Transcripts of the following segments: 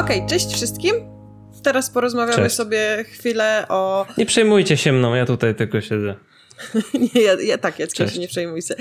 Okej, okay, cześć wszystkim. Teraz porozmawiamy cześć. sobie chwilę o... Nie przejmujcie się mną, ja tutaj tylko siedzę. nie, ja, ja tak, Jackie, nie przejmuj się.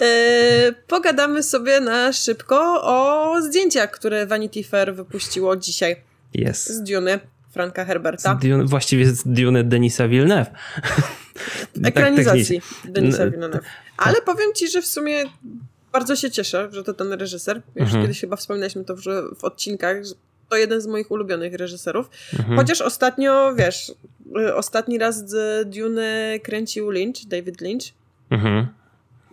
E, pogadamy sobie na szybko o zdjęciach, które Vanity Fair wypuściło dzisiaj. Jest. Z Duny Franka Herberta. Z Dune, właściwie z Duny Denisa Villeneuve. Tak Ekranizacji tak, Denisa Villeneuve. Ale powiem ci, że w sumie bardzo się cieszę, że to ten reżyser. Już mhm. kiedyś chyba wspominaliśmy to w, w odcinkach, to jeden z moich ulubionych reżyserów. Mhm. Chociaż ostatnio, wiesz, y, ostatni raz z Dune kręcił Lynch, David Lynch. Mhm.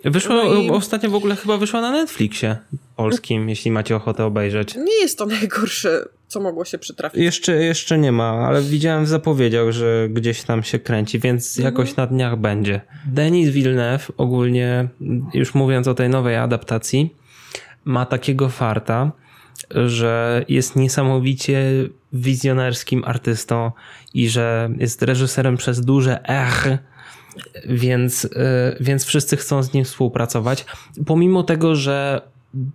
Wyszło, no i... ostatnio w ogóle chyba wyszła na Netflixie polskim, jeśli macie ochotę obejrzeć. Nie jest to najgorsze, co mogło się przytrafić. Jeszcze, jeszcze nie ma, ale widziałem w zapowiedziach, że gdzieś tam się kręci, więc mhm. jakoś na dniach będzie. Denis Villeneuve ogólnie, już mówiąc o tej nowej adaptacji, ma takiego farta, że jest niesamowicie wizjonerskim artystą i że jest reżyserem przez duże R, więc, y, więc wszyscy chcą z nim współpracować. Pomimo tego, że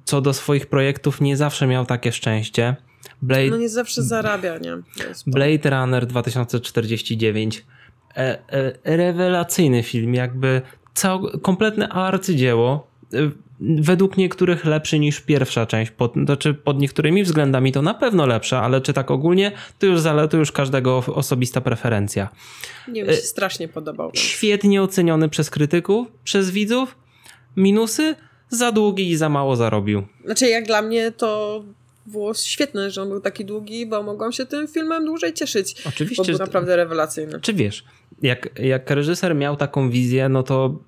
co do swoich projektów nie zawsze miał takie szczęście. Blade, no nie zawsze zarabia, nie? Blade Runner 2049 e, e, rewelacyjny film, jakby cał, kompletne arcydzieło według niektórych lepszy niż pierwsza część. Pod, znaczy pod niektórymi względami to na pewno lepsza, ale czy tak ogólnie, to już, zale, to już każdego osobista preferencja. Nie, mi się strasznie podobał. Świetnie oceniony przez krytyków, przez widzów. Minusy? Za długi i za mało zarobił. Znaczy, jak dla mnie to było świetne, że on był taki długi, bo mogłam się tym filmem dłużej cieszyć. Oczywiście. Bo był naprawdę rewelacyjny. Czy wiesz, jak, jak reżyser miał taką wizję, no to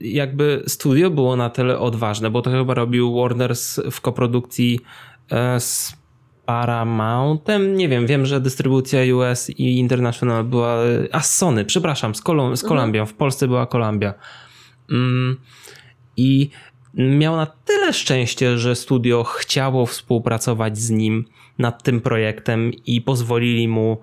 jakby studio było na tyle odważne, bo to chyba robił Warner w koprodukcji e, z Paramountem, nie wiem, wiem, że dystrybucja US i International była, a Sony, przepraszam, z, Kolum z Columbią, w Polsce była Columbia. Mm, I miał na tyle szczęście, że studio chciało współpracować z nim nad tym projektem i pozwolili mu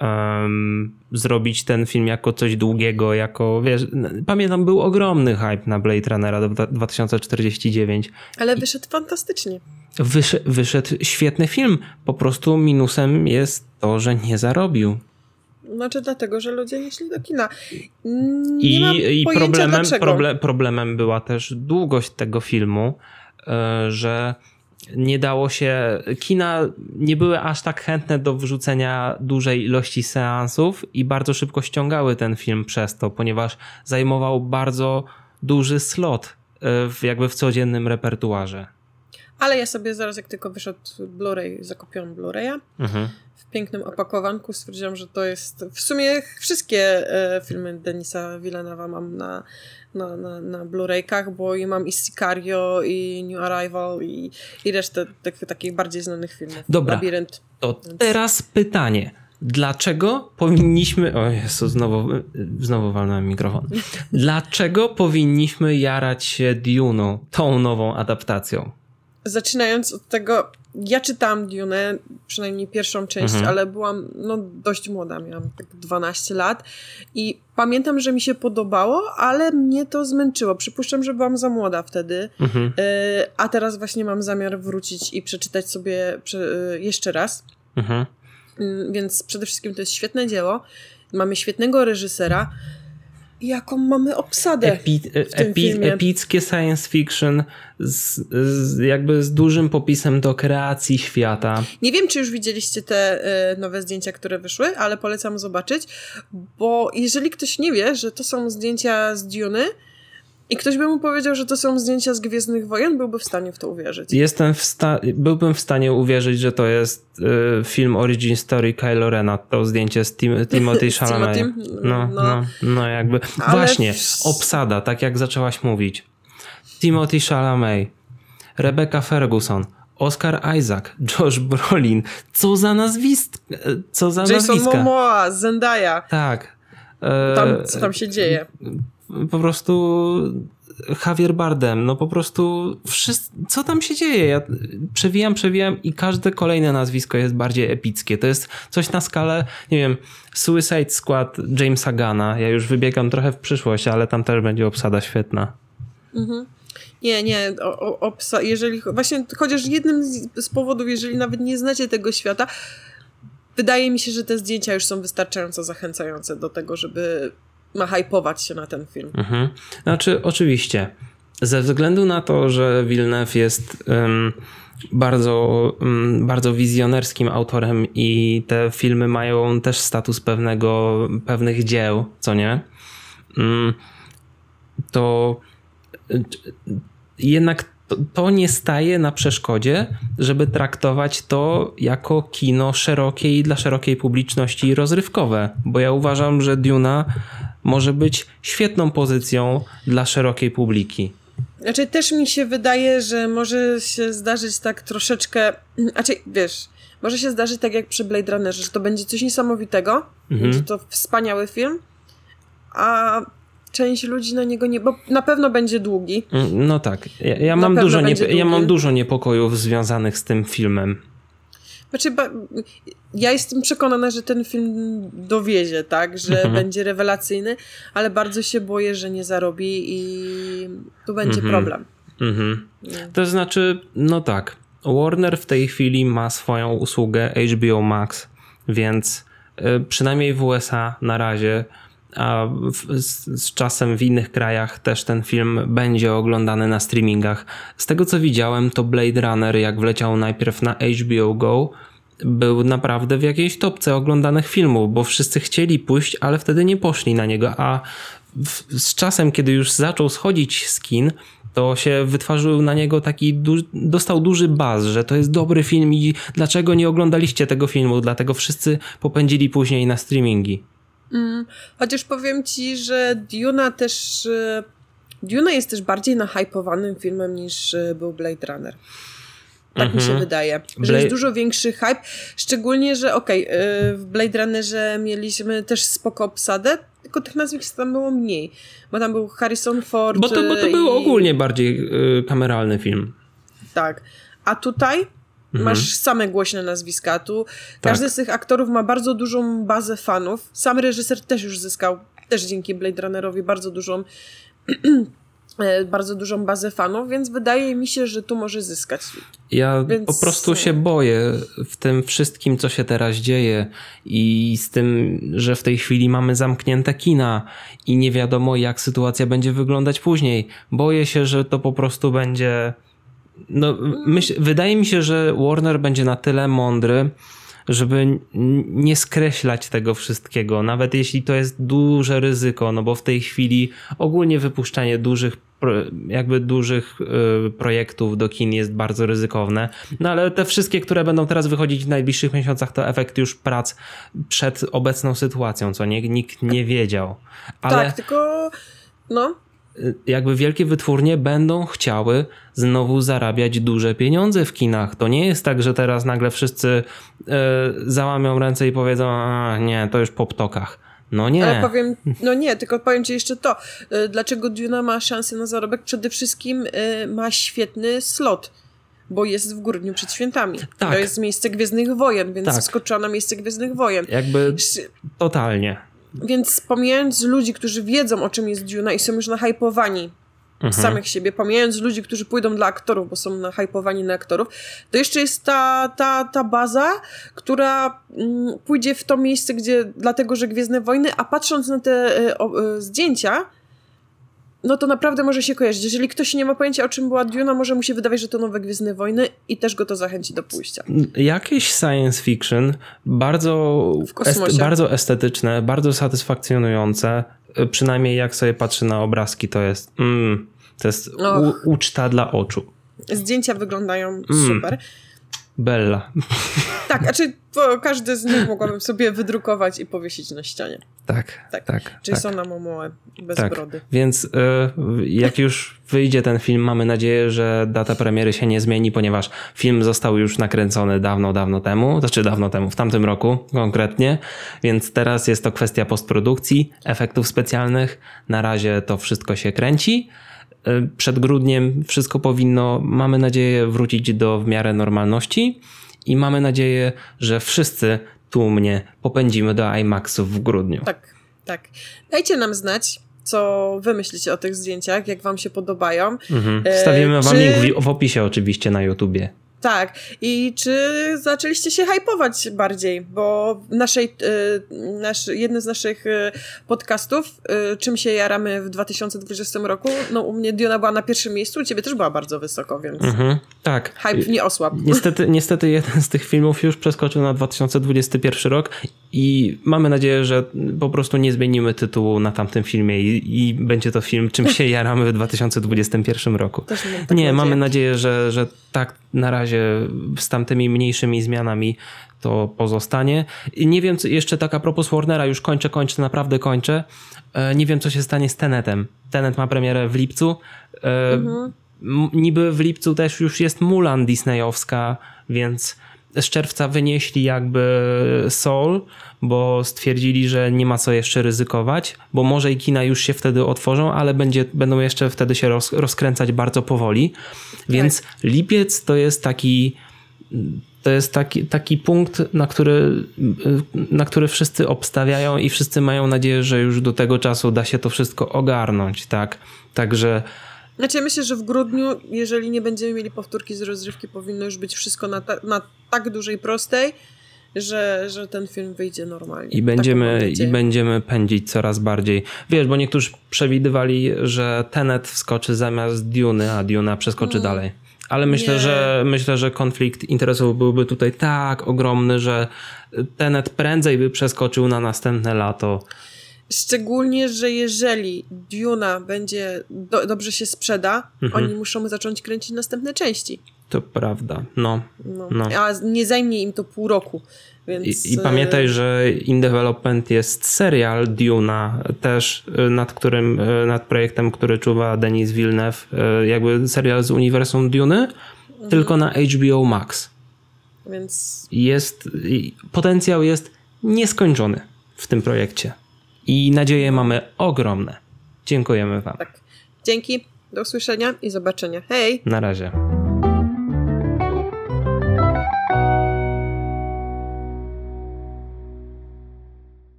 um, zrobić ten film jako coś długiego, jako, wiesz, pamiętam, był ogromny hype na Blade Runnera 2049. Ale wyszedł fantastycznie. Wyszedł, wyszedł świetny film, po prostu minusem jest to, że nie zarobił. Znaczy dlatego, że ludzie nie szli do kina. Nie I, i problemem, proble, problemem była też długość tego filmu, e, że nie dało się, kina nie były aż tak chętne do wrzucenia dużej ilości seansów i bardzo szybko ściągały ten film przez to, ponieważ zajmował bardzo duży slot e, w, jakby w codziennym repertuarze. Ale ja sobie zaraz, jak tylko wyszedł Blu-ray, zakupiłam Blu-raya. Mhm. W pięknym opakowanku stwierdziłam, że to jest. W sumie wszystkie e, filmy Denisa Villeneuve'a mam na, na, na, na Blu-raykach, bo i mam i Sicario, i New Arrival, i, i resztę tych, takich bardziej znanych filmów. Dobra. Labirynt. To teraz pytanie. Dlaczego powinniśmy. O Jezu, znowu, znowu walnąłem mikrofon. Dlaczego powinniśmy jarać się Dune'ą, tą nową adaptacją? Zaczynając od tego, ja czytałam Dune, przynajmniej pierwszą część, mhm. ale byłam no, dość młoda, miałam tak 12 lat i pamiętam, że mi się podobało, ale mnie to zmęczyło. Przypuszczam, że byłam za młoda wtedy, mhm. y, a teraz właśnie mam zamiar wrócić i przeczytać sobie y, jeszcze raz. Mhm. Y, więc przede wszystkim to jest świetne dzieło. Mamy świetnego reżysera jaką mamy obsadę Epi, w tym epi, filmie. Epickie science fiction z, z, jakby z dużym popisem do kreacji świata. Nie wiem, czy już widzieliście te y, nowe zdjęcia, które wyszły, ale polecam zobaczyć, bo jeżeli ktoś nie wie, że to są zdjęcia z Duny, i ktoś by mu powiedział, że to są zdjęcia z Gwiezdnych Wojen, byłby w stanie w to uwierzyć. Jestem w sta- byłbym w stanie uwierzyć, że to jest y, film Origin Story Kylo Rena, to zdjęcie z Tim- Timothy Chalamet. No, no, no, no, jakby. Ale... Właśnie, obsada, tak jak zaczęłaś mówić. Timothy Chalamet, Rebecca Ferguson, Oscar Isaac, Josh Brolin. Co za nazwisk, co za Jason nazwiska. Jason Momoa, Zendaya. Tak. Tam, co tam się dzieje? Po prostu Javier Bardem, no po prostu wszystko, co tam się dzieje? Ja przewijam, przewijam i każde kolejne nazwisko jest bardziej epickie. To jest coś na skalę, nie wiem, Suicide Squad Jamesa Gana. Ja już wybiegam trochę w przyszłość, ale tam też będzie obsada świetna. Mhm. Nie, nie, o, o, obsa, jeżeli, właśnie chociaż jednym z, z powodów, jeżeli nawet nie znacie tego świata, wydaje mi się, że te zdjęcia już są wystarczająco zachęcające do tego, żeby nahypować się na ten film. Mhm. Znaczy, oczywiście, ze względu na to, że Villeneuve jest um, bardzo, um, bardzo wizjonerskim autorem i te filmy mają też status pewnego, pewnych dzieł, co nie? Um, to jednak to, to, nie staje na przeszkodzie, żeby traktować to jako kino szerokie i dla szerokiej publiczności rozrywkowe, bo ja uważam, że Duna może być świetną pozycją dla szerokiej publiki. Znaczy też mi się wydaje, że może się zdarzyć tak troszeczkę, znaczy wiesz, może się zdarzyć tak jak przy Blade Runnerze, że to będzie coś niesamowitego, mhm. będzie to wspaniały film, a część ludzi na niego nie, bo na pewno będzie długi. Mm, no tak, ja, ja mam, dużo nie, ja mam dużo niepokojów związanych z tym filmem. Znaczy, ja jestem przekonana, że ten film dowiezie, tak, że mhm. będzie rewelacyjny, ale bardzo się boję, że nie zarobi i tu będzie mhm. problem. Mhm. To znaczy, no tak, Warner w tej chwili ma swoją usługę HBO Max, więc y, przynajmniej w USA na razie a z, z, czasem w innych krajach też ten film będzie oglądany na streamingach. Z tego co widziałem, to Blade Runner, jak wleciał najpierw na HBO Go, był naprawdę w jakiejś topce oglądanych filmów, bo wszyscy chcieli pójść, ale wtedy nie poszli na niego, a w, z czasem, kiedy już zaczął schodzić z kin, to się wytworzył na niego taki, dostał duży baz, że to jest dobry film i dlaczego nie oglądaliście tego filmu, dlatego wszyscy popędzili później na streamingi. Mm, chociaż powiem ci, że Duna też. E, Duna jest też bardziej nahypowanym filmem niż e, był Blade Runner. Tak mm -hmm. mi się mhm. wydaje, że Blade... jest dużo większy hype, szczególnie, że okej, okay, e, w Blade Runnerze mieliśmy też spoko obsadę, tylko tych nazwisk tam było mniej, bo tam był Harrison Ford. Bo to, bo to i... był ogólnie bardziej kameralny film. Tak, a tutaj Mhm. Masz same głośne nazwiska. Tu tak. każdy z tych aktorów ma bardzo dużą bazę fanów. Sam reżyser też już zyskał, też dzięki Blade Runnerowi, bardzo dużą e, bardzo dużą bazę fanów, więc wydaje mi się, że tu może zyskać. Ja więc... po prostu się boję w tym wszystkim, co się teraz dzieje i z tym, że w tej chwili mamy zamknięte kina i nie wiadomo, jak sytuacja będzie wyglądać później. Boję się, że to po prostu będzie no, myśl, wydaje mi się, że Warner będzie na tyle mądry, żeby nie skreślać tego wszystkiego, nawet jeśli to jest duże ryzyko, no bo w tej chwili ogólnie wypuszczanie dużych jakby dużych y, projektów do kin jest bardzo ryzykowne. No ale te wszystkie, które będą teraz wychodzić w najbliższych miesiącach, to efekt już prac przed obecną sytuacją, co nie, nikt nie wiedział. Ale... Tak, tylko no jakby wielkie wytwórnie będą chciały znowu zarabiać duże pieniądze w kinach. To nie jest tak, że teraz nagle wszyscy e, załamią ręce i powiedzą, a nie, to już po ptokach. No nie. Ale powiem, no nie, tylko powiem ci jeszcze to. E, dlaczego Duna ma szansę na zarobek? Przede wszystkim e, ma świetny slot bo jest w grudniu przed świętami. Tak. To jest miejsce Gwiezdnych Wojen, więc tak. skoczyła na miejsce Gwiezdnych Wojen. Jakby totalnie. Więc pomijając ludzi, którzy wiedzą o czym jest Duna i są już nahypowani mhm. samych siebie, pomijając ludzi, którzy pójdą dla aktorów, bo są nahypowani na aktorów, to jeszcze jest ta, ta, ta baza, która mm, pójdzie w to miejsce, gdzie dlatego, że Gwiezdne Wojny, a patrząc na te o, y, zdjęcia, no to naprawdę może się kojarzyć. Jeżeli ktoś nie ma pojęcia, o czym była Duna, może mu się wydawać, że to nowe Gwiezdne Wojny i też go to zachęci do pójścia. Jakieś science fiction, bardzo, est bardzo estetyczne, bardzo satysfakcjonujące. Przynajmniej jak sobie patrzy na obrazki, to jest mm, to jest uczta dla oczu. Zdjęcia wyglądają mm. super. Bella. Tak, znaczy każdy z nich mogłabym sobie wydrukować i powiesić na ścianie. Tak, tak. tak Jasona tak. Momoa bez tak. brody. Więc y, jak już wyjdzie ten film, mamy nadzieję, że data premiery się nie zmieni, ponieważ film został już nakręcony dawno, dawno temu, znaczy dawno temu, w tamtym roku konkretnie, więc teraz jest to kwestia postprodukcji, efektów specjalnych. Na razie to wszystko się kręci. Y, przed grudniem wszystko powinno, mamy nadzieję, wrócić do w miarę normalności i mamy nadzieję, że wszyscy tłumnie popędzimy do IMAXów w grudniu. Tak, tak. Dajcie nam znać, co wy myślicie o tych zdjęciach, jak wam się podobają. Mhm. Wstawimy wam czy... link w opisie oczywiście na YouTubie. Tak. I czy zaczęliście się hypować bardziej? Bo naszej, y, nasz, jednym z naszych y, podcastów, y, czym się jaramy w 2020 roku, no u mnie Diona była na pierwszym miejscu, u ciebie też była bardzo wysoko, więc mhm, tak. hype nie osłabł. Niestety, niestety jeden z tych filmów już przeskoczył na 2021 rok i mamy nadzieję, że po prostu nie zmienimy tytułu na tamtym filmie i, i będzie to film, czym się jaramy w 2021 roku. Nie, nadzieję. mamy nadzieję, że, że tak na razie z tamtymi mniejszymi zmianami to pozostanie. I nie wiem, co, jeszcze tak a propos Warnera, już kończę, kończę, naprawdę kończę. E, nie wiem, co się stanie z Tenetem. Tenet ma premierę w lipcu. E, mhm. Niby w lipcu też już jest Mulan Disneyowska, więc z czerwca wynieśli jakby Soul, bo stwierdzili, że nie ma co jeszcze ryzykować, bo może i kina już się wtedy otworzą, ale będzie, będą jeszcze wtedy się roz, rozkręcać bardzo powoli. Więc tak. lipiec to jest taki to jest taki, taki punkt, na który, na który wszyscy obstawiają i wszyscy mają nadzieję, że już do tego czasu da się to wszystko ogarnąć, tak? Także znaczy, ja myślę, że w grudniu, jeżeli nie będziemy mieli powtórki z rozrywki, powinno już być wszystko na, ta, na tak dużej prostej, że, że ten film wyjdzie normalnie. I będziemy, I będziemy pędzić coraz bardziej. Wiesz, bo niektórzy przewidywali, że Tenet wskoczy zamiast Dune, a Duna przeskoczy mm. dalej. Ale myślę, że myślę, że konflikt interesów byłby tutaj tak ogromny, że Tenet prędzej by przeskoczył na następne lato. Szczególnie, że jeżeli Duna będzie do, dobrze się sprzeda, mhm. oni muszą zacząć kręcić następne części. To prawda, no, no. no. A nie zajmie im to pół roku. Więc... I, I, pamiętaj, że in development jest serial Duna, też y, nad którym, y, nad projektem, który czuwa Denis Villeneuve, y, jakby serial z uniwersum Duny, mhm. tylko na HBO Max. Więc jest potencjał jest nieskończony w tym projekcie. I nadzieje mamy ogromne. Dziękujemy Wam. Tak. Dzięki, do usłyszenia i zobaczenia. Hej! Na razie.